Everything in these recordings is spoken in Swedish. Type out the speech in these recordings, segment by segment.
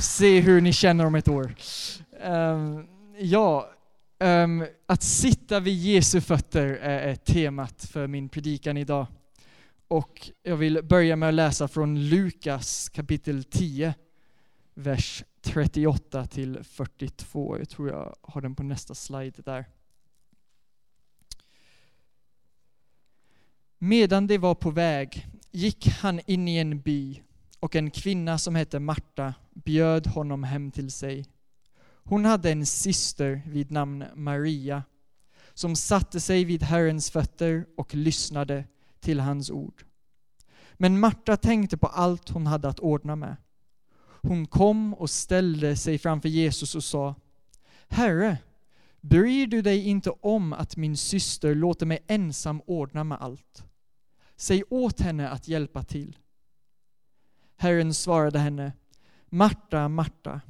Se hur ni känner om ett år. Um, ja, um, att sitta vid Jesu fötter är temat för min predikan idag. Och jag vill börja med att läsa från Lukas kapitel 10, vers 38 till 42. Jag tror jag har den på nästa slide där. Medan de var på väg gick han in i en by och en kvinna som hette Marta bjöd honom hem till sig. Hon hade en syster vid namn Maria som satte sig vid Herrens fötter och lyssnade till hans ord. Men Marta tänkte på allt hon hade att ordna med. Hon kom och ställde sig framför Jesus och sa Herre, bryr du dig inte om att min syster låter mig ensam ordna med allt? Säg åt henne att hjälpa till. Herren svarade henne, Marta, Marta,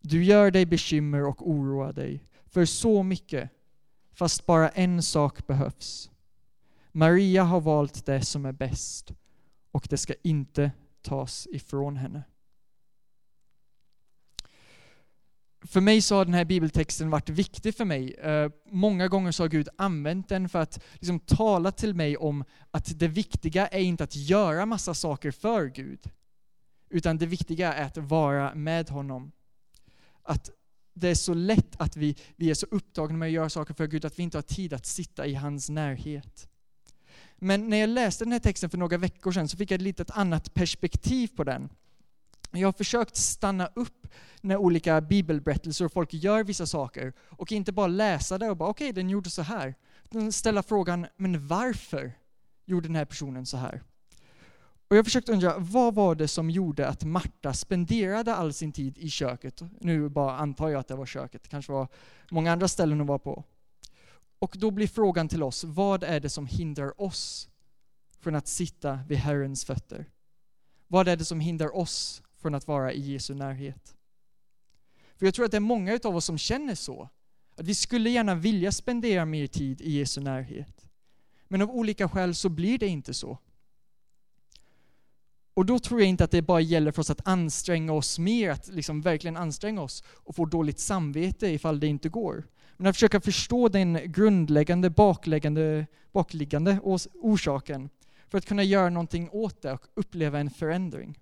du gör dig bekymmer och oroar dig för så mycket, fast bara en sak behövs. Maria har valt det som är bäst och det ska inte tas ifrån henne. För mig så har den här bibeltexten varit viktig för mig. Eh, många gånger så har Gud använt den för att liksom, tala till mig om att det viktiga är inte att göra massa saker för Gud, utan det viktiga är att vara med honom. Att det är så lätt att vi, vi är så upptagna med att göra saker för Gud att vi inte har tid att sitta i hans närhet. Men när jag läste den här texten för några veckor sedan så fick jag ett litet annat perspektiv på den. Jag har försökt stanna upp när olika bibelberättelser och folk gör vissa saker och inte bara läsa det och bara okej, okay, den gjorde så här. Ställa frågan, men varför gjorde den här personen så här? Och jag försökte undra, vad var det som gjorde att Marta spenderade all sin tid i köket? Nu bara antar jag att det var köket, det kanske var många andra ställen hon var på. Och då blir frågan till oss, vad är det som hindrar oss från att sitta vid Herrens fötter? Vad är det som hindrar oss från att vara i Jesu närhet? För jag tror att det är många av oss som känner så. Att vi skulle gärna vilja spendera mer tid i Jesu närhet. Men av olika skäl så blir det inte så. Och då tror jag inte att det bara gäller för oss att anstränga oss mer, att liksom verkligen anstränga oss och få dåligt samvete ifall det inte går. Men att försöka förstå den grundläggande, bakläggande, bakliggande orsaken för att kunna göra någonting åt det och uppleva en förändring.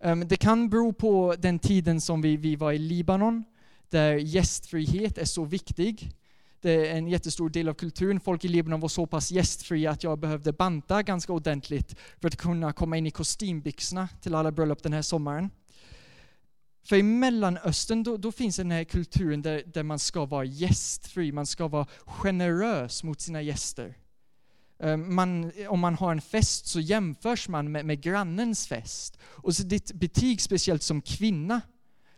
Ehm, det kan bero på den tiden som vi, vi var i Libanon, där gästfrihet är så viktig. Det är eh, en jättestor del av kulturen. Folk i Libanon var så pass gästfria att jag behövde banta ganska ordentligt för att kunna komma in i kostymbyxorna till alla bröllop den här sommaren. För i Mellanöstern då, då finns den här kulturen där, där man ska vara gästfri, man ska vara generös mot sina gäster. Eh, man, om man har en fest så jämförs man med, med grannens fest. Och så ditt betyg, speciellt som kvinna,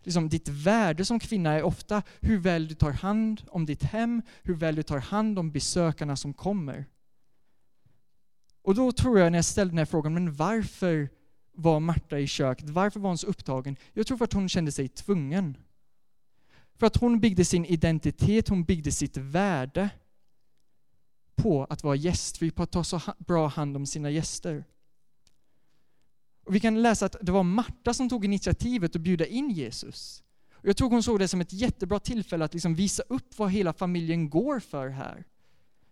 liksom ditt värde som kvinna är ofta hur väl du tar hand om ditt hem, hur väl du tar hand om besökarna som kommer. Och då tror jag när jag ställde den här frågan, men varför var Marta i köket? Varför var hon så upptagen? Jag tror för att hon kände sig tvungen. För att hon byggde sin identitet, hon byggde sitt värde på att vara gästfri, på att ta så bra hand om sina gäster. Och vi kan läsa att det var Marta som tog initiativet att bjuda in Jesus. Och jag tror hon såg det som ett jättebra tillfälle att liksom visa upp vad hela familjen går för här.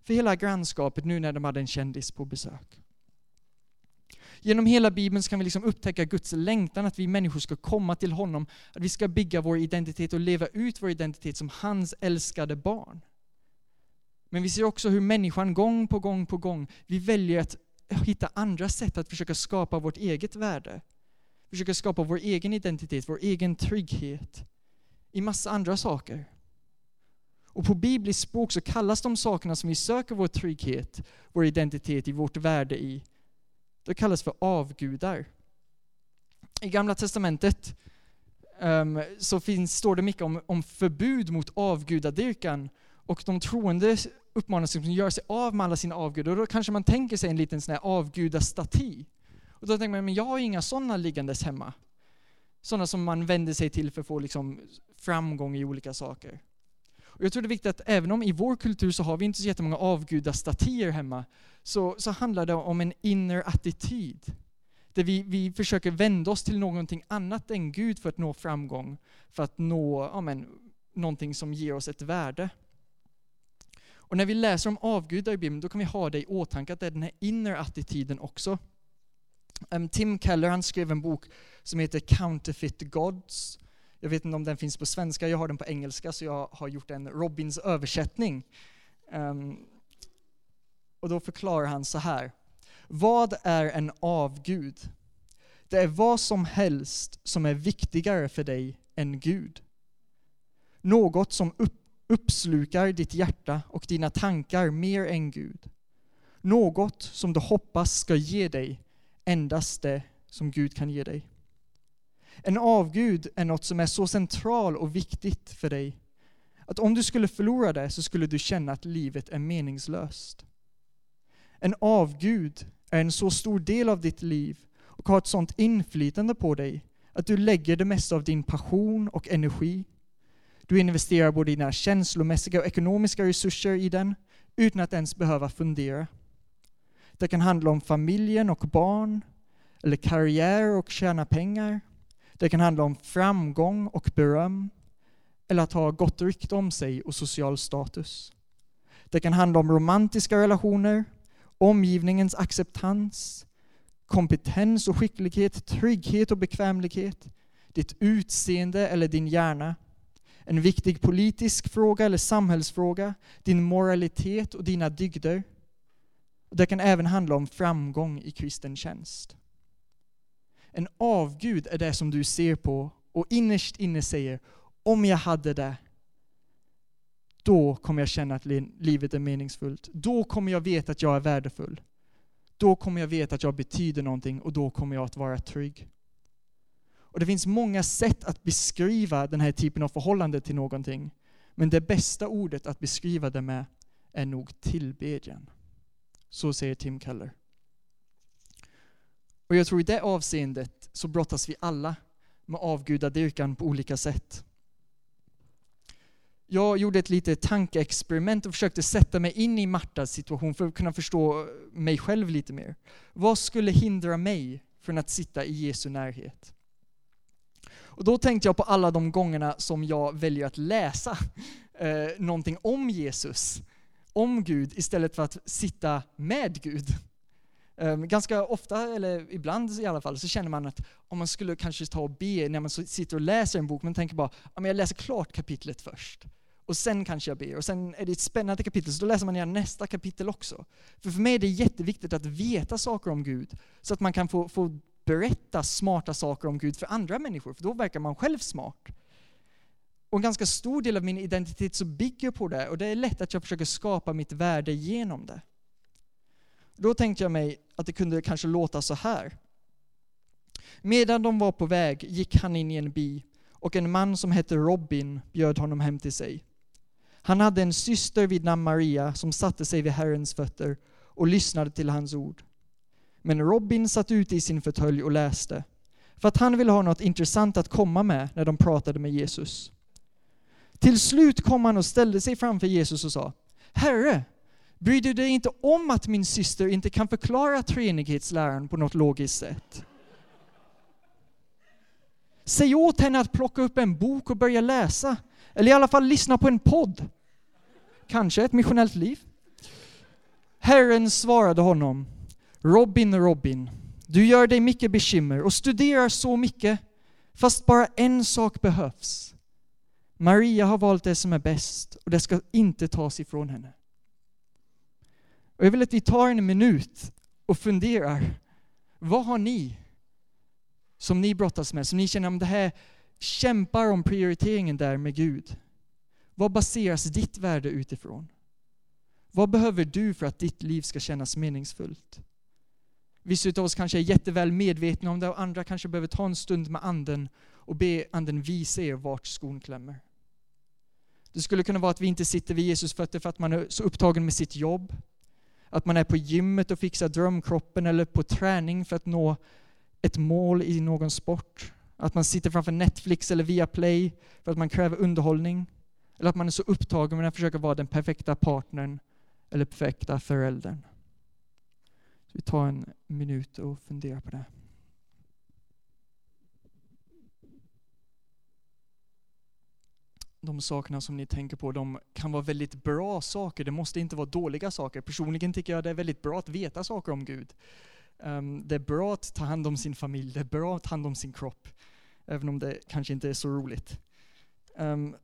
För hela grannskapet nu när de hade en kändis på besök. Genom hela Bibeln kan vi liksom upptäcka Guds längtan att vi människor ska komma till honom, att vi ska bygga vår identitet och leva ut vår identitet som hans älskade barn. Men vi ser också hur människan gång på gång på gång, vi väljer att hitta andra sätt att försöka skapa vårt eget värde. Försöka skapa vår egen identitet, vår egen trygghet i massa andra saker. Och på bibliskt språk så kallas de sakerna som vi söker vår trygghet, vår identitet i, vårt värde i, det kallas för avgudar. I Gamla Testamentet um, så finns, står det mycket om, om förbud mot avgudadyrkan och de troende uppmanas att göra sig av med alla sina avgudar. Och då kanske man tänker sig en liten sån här avgudastaty. Och då tänker man, men jag har inga sådana liggandes hemma. Sådana som man vänder sig till för att få liksom framgång i olika saker. Och jag tror det är viktigt att även om i vår kultur så har vi inte så jättemånga avgudastatyer hemma, så, så handlar det om en inner attityd. Där vi, vi försöker vända oss till någonting annat än Gud för att nå framgång, för att nå ja, men, någonting som ger oss ett värde. Och när vi läser om avgudar i Bibeln, då kan vi ha det i åtanke att det är den här inre attityden också. Um, Tim Keller han skrev en bok som heter Counterfeit Gods. Jag vet inte om den finns på svenska, jag har den på engelska så jag har gjort en Robins översättning. Um, och då förklarar han så här. Vad är en avgud? Det är vad som helst som är viktigare för dig än Gud. Något som upp, uppslukar ditt hjärta och dina tankar mer än Gud. Något som du hoppas ska ge dig endast det som Gud kan ge dig. En avgud är något som är så central och viktigt för dig att om du skulle förlora det så skulle du känna att livet är meningslöst. En avgud är en så stor del av ditt liv och har ett sådant inflytande på dig att du lägger det mesta av din passion och energi. Du investerar både dina känslomässiga och ekonomiska resurser i den utan att ens behöva fundera. Det kan handla om familjen och barn, eller karriär och tjäna pengar. Det kan handla om framgång och beröm, eller att ha gott rykte om sig och social status. Det kan handla om romantiska relationer, omgivningens acceptans, kompetens och skicklighet, trygghet och bekvämlighet, ditt utseende eller din hjärna, en viktig politisk fråga eller samhällsfråga, din moralitet och dina dygder. Det kan även handla om framgång i kristen tjänst. En avgud är det som du ser på och innerst inne säger, om jag hade det, då kommer jag känna att livet är meningsfullt. Då kommer jag veta att jag är värdefull. Då kommer jag veta att jag betyder någonting och då kommer jag att vara trygg. Och Det finns många sätt att beskriva den här typen av förhållande till någonting. Men det bästa ordet att beskriva det med är nog tillbedjan. Så säger Tim Keller. Och jag tror i det avseendet så brottas vi alla med avgudadyrkan på olika sätt. Jag gjorde ett litet tankeexperiment och försökte sätta mig in i Martas situation för att kunna förstå mig själv lite mer. Vad skulle hindra mig från att sitta i Jesu närhet? Och då tänkte jag på alla de gångerna som jag väljer att läsa eh, någonting om Jesus, om Gud, istället för att sitta med Gud. Ehm, ganska ofta, eller ibland i alla fall, så känner man att om man skulle kanske ta och be när man sitter och läser en bok, man tänker bara att jag läser klart kapitlet först. Och sen kanske jag ber. Och sen är det ett spännande kapitel, så då läser man gärna nästa kapitel också. För för mig är det jätteviktigt att veta saker om Gud, så att man kan få, få berätta smarta saker om Gud för andra människor, för då verkar man själv smart. Och en ganska stor del av min identitet så bygger på det, och det är lätt att jag försöker skapa mitt värde genom det. Då tänkte jag mig att det kunde kanske låta så här. Medan de var på väg gick han in i en by och en man som hette Robin bjöd honom hem till sig. Han hade en syster vid namn Maria som satte sig vid Herrens fötter och lyssnade till hans ord. Men Robin satt ute i sin fåtölj och läste, för att han ville ha något intressant att komma med när de pratade med Jesus. Till slut kom han och ställde sig framför Jesus och sa, Herre, bryr du dig inte om att min syster inte kan förklara treenighetsläran på något logiskt sätt? Säg åt henne att plocka upp en bok och börja läsa, eller i alla fall lyssna på en podd. Kanske ett missionellt liv. Herren svarade honom, Robin, Robin, du gör dig mycket bekymmer och studerar så mycket, fast bara en sak behövs. Maria har valt det som är bäst och det ska inte tas ifrån henne. Och jag vill att vi tar en minut och funderar. Vad har ni som ni brottas med, som ni känner om det här kämpar om prioriteringen där med Gud? Vad baseras ditt värde utifrån? Vad behöver du för att ditt liv ska kännas meningsfullt? Vissa av oss kanske är jätteväl medvetna om det och andra kanske behöver ta en stund med anden och be anden visa er vart skon klämmer. Det skulle kunna vara att vi inte sitter vid Jesus fötter för att man är så upptagen med sitt jobb. Att man är på gymmet och fixar drömkroppen eller på träning för att nå ett mål i någon sport. Att man sitter framför Netflix eller Viaplay för att man kräver underhållning. Eller att man är så upptagen med att försöka vara den perfekta partnern eller perfekta föräldern. Så vi tar en minut och funderar på det. de sakerna som ni tänker på, de kan vara väldigt bra saker. Det måste inte vara dåliga saker. Personligen tycker jag det är väldigt bra att veta saker om Gud. Ehm, det är bra att ta hand om sin familj, det är bra att ta hand om sin kropp. Även om det kanske inte är så roligt. Ehm,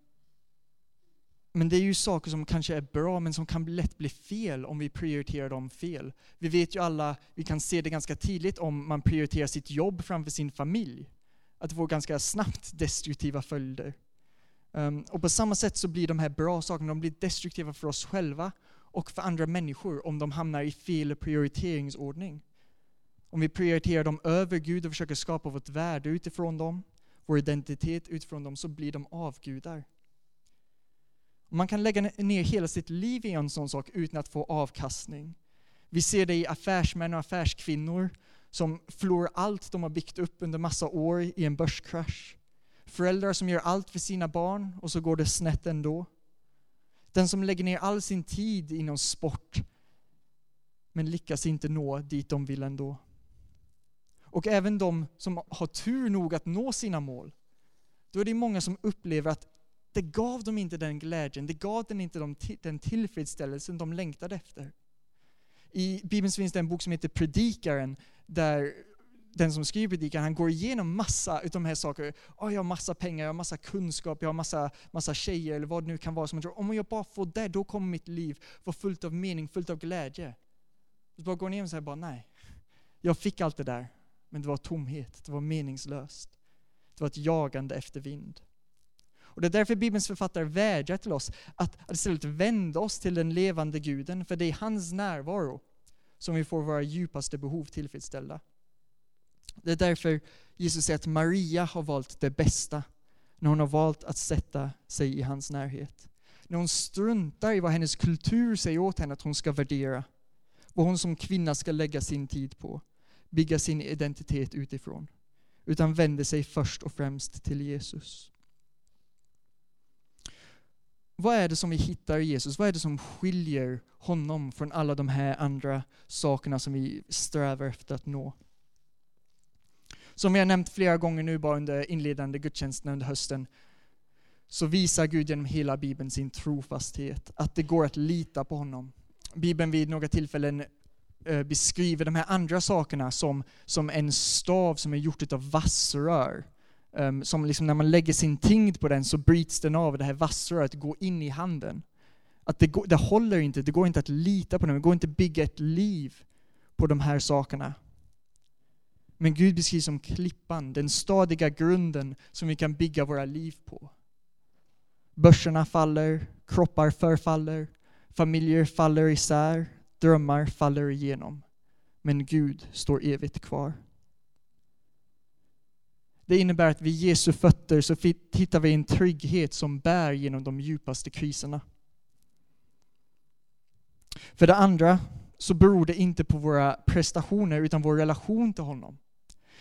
men det är ju saker som kanske är bra, men som kan lätt bli fel om vi prioriterar dem fel. Vi vet ju alla, vi kan se det ganska tydligt om man prioriterar sitt jobb framför sin familj. Att det får ganska snabbt destruktiva följder. Um, och på samma sätt så blir de här bra sakerna, de blir destruktiva för oss själva och för andra människor om de hamnar i fel prioriteringsordning. Om vi prioriterar dem över Gud och försöker skapa vårt värde utifrån dem, vår identitet utifrån dem, så blir de avgudar. Man kan lägga ner hela sitt liv i en sån sak utan att få avkastning. Vi ser det i affärsmän och affärskvinnor som förlorar allt de har byggt upp under massa år i en börskrasch. Föräldrar som gör allt för sina barn och så går det snett ändå. Den som lägger ner all sin tid inom sport men lyckas inte nå dit de vill ändå. Och även de som har tur nog att nå sina mål. Då är det många som upplever att det gav dem inte den glädjen, det gav dem inte den tillfredsställelsen de längtade efter. I Bibeln finns det en bok som heter Predikaren, där den som skriver predikan, han går igenom massa av de här sakerna. Oh, jag har massa pengar, jag har massa kunskap, jag har massa, massa tjejer eller vad det nu kan vara som man tror, om jag bara får det, då kommer mitt liv vara fullt av mening, fullt av glädje. Så bara går ner och säger bara nej. Jag fick allt det där, men det var tomhet, det var meningslöst. Det var ett jagande efter vind. Och det är därför Bibelns författare vädjar till oss att, att istället vända oss till den levande guden, för det är hans närvaro som vi får våra djupaste behov tillfredsställda. Det är därför Jesus säger att Maria har valt det bästa, när hon har valt att sätta sig i hans närhet. När hon struntar i vad hennes kultur säger åt henne att hon ska värdera, vad hon som kvinna ska lägga sin tid på, bygga sin identitet utifrån, utan vänder sig först och främst till Jesus. Vad är det som vi hittar i Jesus? Vad är det som skiljer honom från alla de här andra sakerna som vi strävar efter att nå? Som vi har nämnt flera gånger nu bara under inledande gudstjänsterna under hösten, så visar Gud genom hela Bibeln sin trofasthet, att det går att lita på honom. Bibeln vid några tillfällen eh, beskriver de här andra sakerna som, som en stav som är gjort av vassrör. Um, som liksom när man lägger sin tyngd på den så bryts den av, det här vassröret går in i handen. Att det, går, det håller inte, det går inte att lita på den, det går inte att bygga ett liv på de här sakerna. Men Gud beskrivs som klippan, den stadiga grunden som vi kan bygga våra liv på. Börserna faller, kroppar förfaller, familjer faller isär, drömmar faller igenom. Men Gud står evigt kvar. Det innebär att vid Jesu fötter så hittar vi en trygghet som bär genom de djupaste kriserna. För det andra så beror det inte på våra prestationer utan vår relation till honom.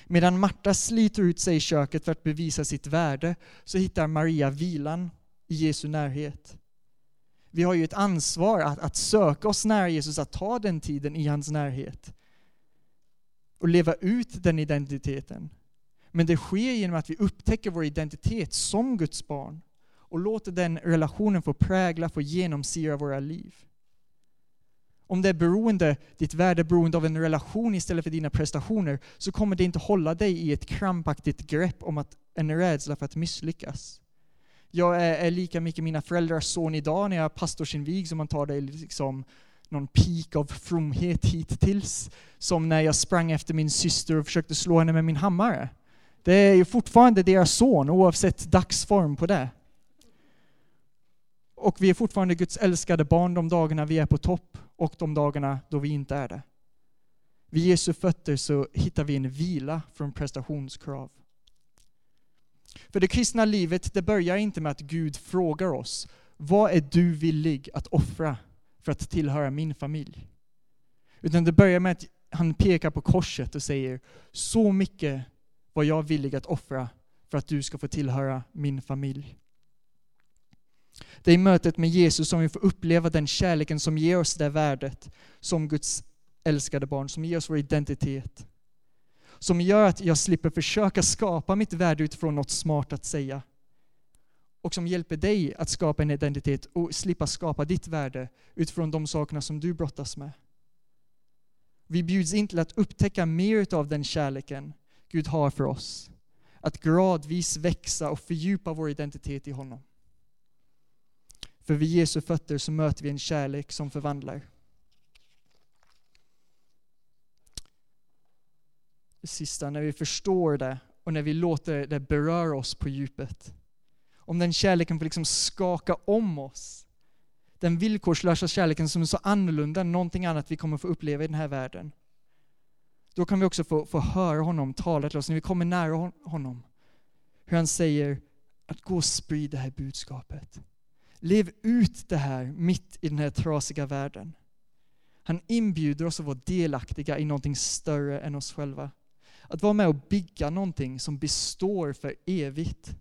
Medan Marta sliter ut sig i köket för att bevisa sitt värde så hittar Maria vilan i Jesu närhet. Vi har ju ett ansvar att, att söka oss nära Jesus, att ta den tiden i hans närhet och leva ut den identiteten. Men det sker genom att vi upptäcker vår identitet som Guds barn och låter den relationen få prägla, få genomsyra våra liv. Om det är beroende, ditt värde är beroende av en relation istället för dina prestationer, så kommer det inte hålla dig i ett krampaktigt grepp om att, en rädsla för att misslyckas. Jag är, är lika mycket mina föräldrars son idag när jag pastorsinvig, som man tar det liksom någon peak av fromhet hittills, som när jag sprang efter min syster och försökte slå henne med min hammare. Det är ju fortfarande deras son, oavsett dagsform på det. Och vi är fortfarande Guds älskade barn de dagarna vi är på topp och de dagarna då vi inte är det. Vid Jesu fötter så hittar vi en vila från prestationskrav. För det kristna livet, det börjar inte med att Gud frågar oss, vad är du villig att offra för att tillhöra min familj? Utan det börjar med att han pekar på korset och säger, så mycket vad jag är villig att offra för att du ska få tillhöra min familj. Det är i mötet med Jesus som vi får uppleva den kärleken som ger oss det värdet som Guds älskade barn, som ger oss vår identitet. Som gör att jag slipper försöka skapa mitt värde utifrån något smart att säga. och som hjälper dig att skapa en identitet och slippa skapa ditt värde utifrån de sakerna som du brottas med. Vi bjuds in till att upptäcka mer av den kärleken Gud har för oss. Att gradvis växa och fördjupa vår identitet i honom. För vid Jesu fötter så möter vi en kärlek som förvandlar. Det sista, när vi förstår det och när vi låter det beröra oss på djupet. Om den kärleken får liksom skaka om oss. Den villkorslösa kärleken som är så annorlunda än någonting annat vi kommer få uppleva i den här världen. Då kan vi också få, få höra honom tala till oss när vi kommer nära honom. Hur han säger att gå och sprid det här budskapet. Lev ut det här mitt i den här trasiga världen. Han inbjuder oss att vara delaktiga i någonting större än oss själva. Att vara med och bygga någonting som består för evigt.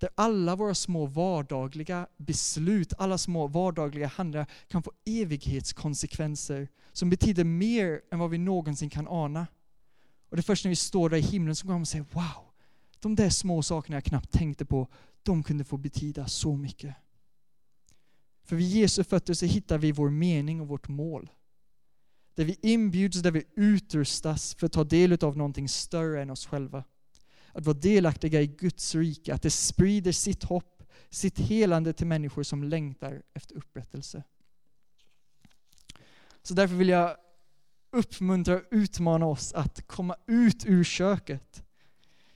Där alla våra små vardagliga beslut, alla små vardagliga handlingar kan få evighetskonsekvenser som betyder mer än vad vi någonsin kan ana. Och det är först när vi står där i himlen som kommer och säger wow, de där små sakerna jag knappt tänkte på, de kunde få betyda så mycket. För vid Jesu fötter så hittar vi vår mening och vårt mål. Där vi inbjuds, där vi utrustas för att ta del av någonting större än oss själva. Att vara delaktiga i Guds rike, att det sprider sitt hopp, sitt helande till människor som längtar efter upprättelse. Så därför vill jag uppmuntra och utmana oss att komma ut ur köket.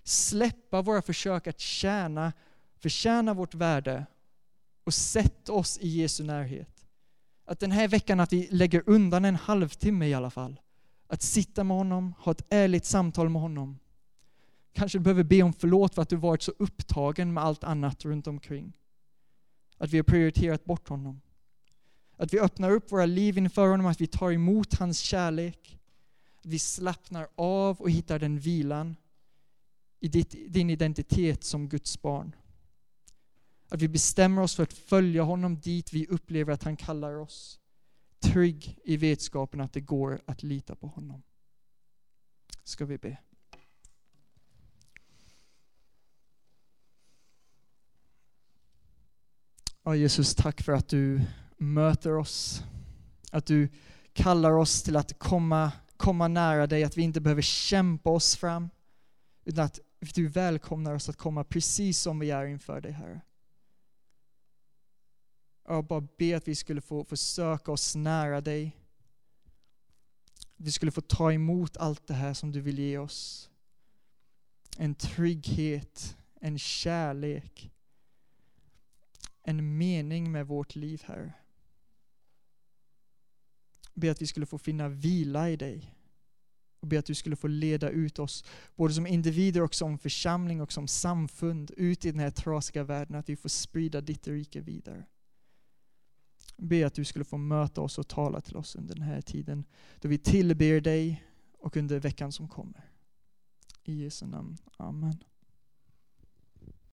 Släppa våra försök att tjäna, förtjäna vårt värde och sätta oss i Jesu närhet. Att den här veckan att vi lägger undan en halvtimme i alla fall. Att sitta med honom, ha ett ärligt samtal med honom. Kanske du behöver be om förlåt för att du varit så upptagen med allt annat runt omkring. Att vi har prioriterat bort honom. Att vi öppnar upp våra liv inför honom, att vi tar emot hans kärlek. Att vi slappnar av och hittar den vilan i din identitet som Guds barn. Att vi bestämmer oss för att följa honom dit vi upplever att han kallar oss. Trygg i vetskapen att det går att lita på honom. Ska vi be. Ja, Jesus, tack för att du möter oss. Att du kallar oss till att komma, komma nära dig, att vi inte behöver kämpa oss fram. Utan att du välkomnar oss att komma precis som vi är inför dig, Herre. Jag bara be att vi skulle få, få söka oss nära dig. Vi skulle få ta emot allt det här som du vill ge oss. En trygghet, en kärlek, en mening med vårt liv, Herre. Be att vi skulle få finna vila i dig. Och be att du skulle få leda ut oss, både som individer och som församling och som samfund, ut i den här trasiga världen, att vi får sprida ditt rike vidare. Be att du skulle få möta oss och tala till oss under den här tiden då vi tillber dig och under veckan som kommer. I Jesu namn. Amen.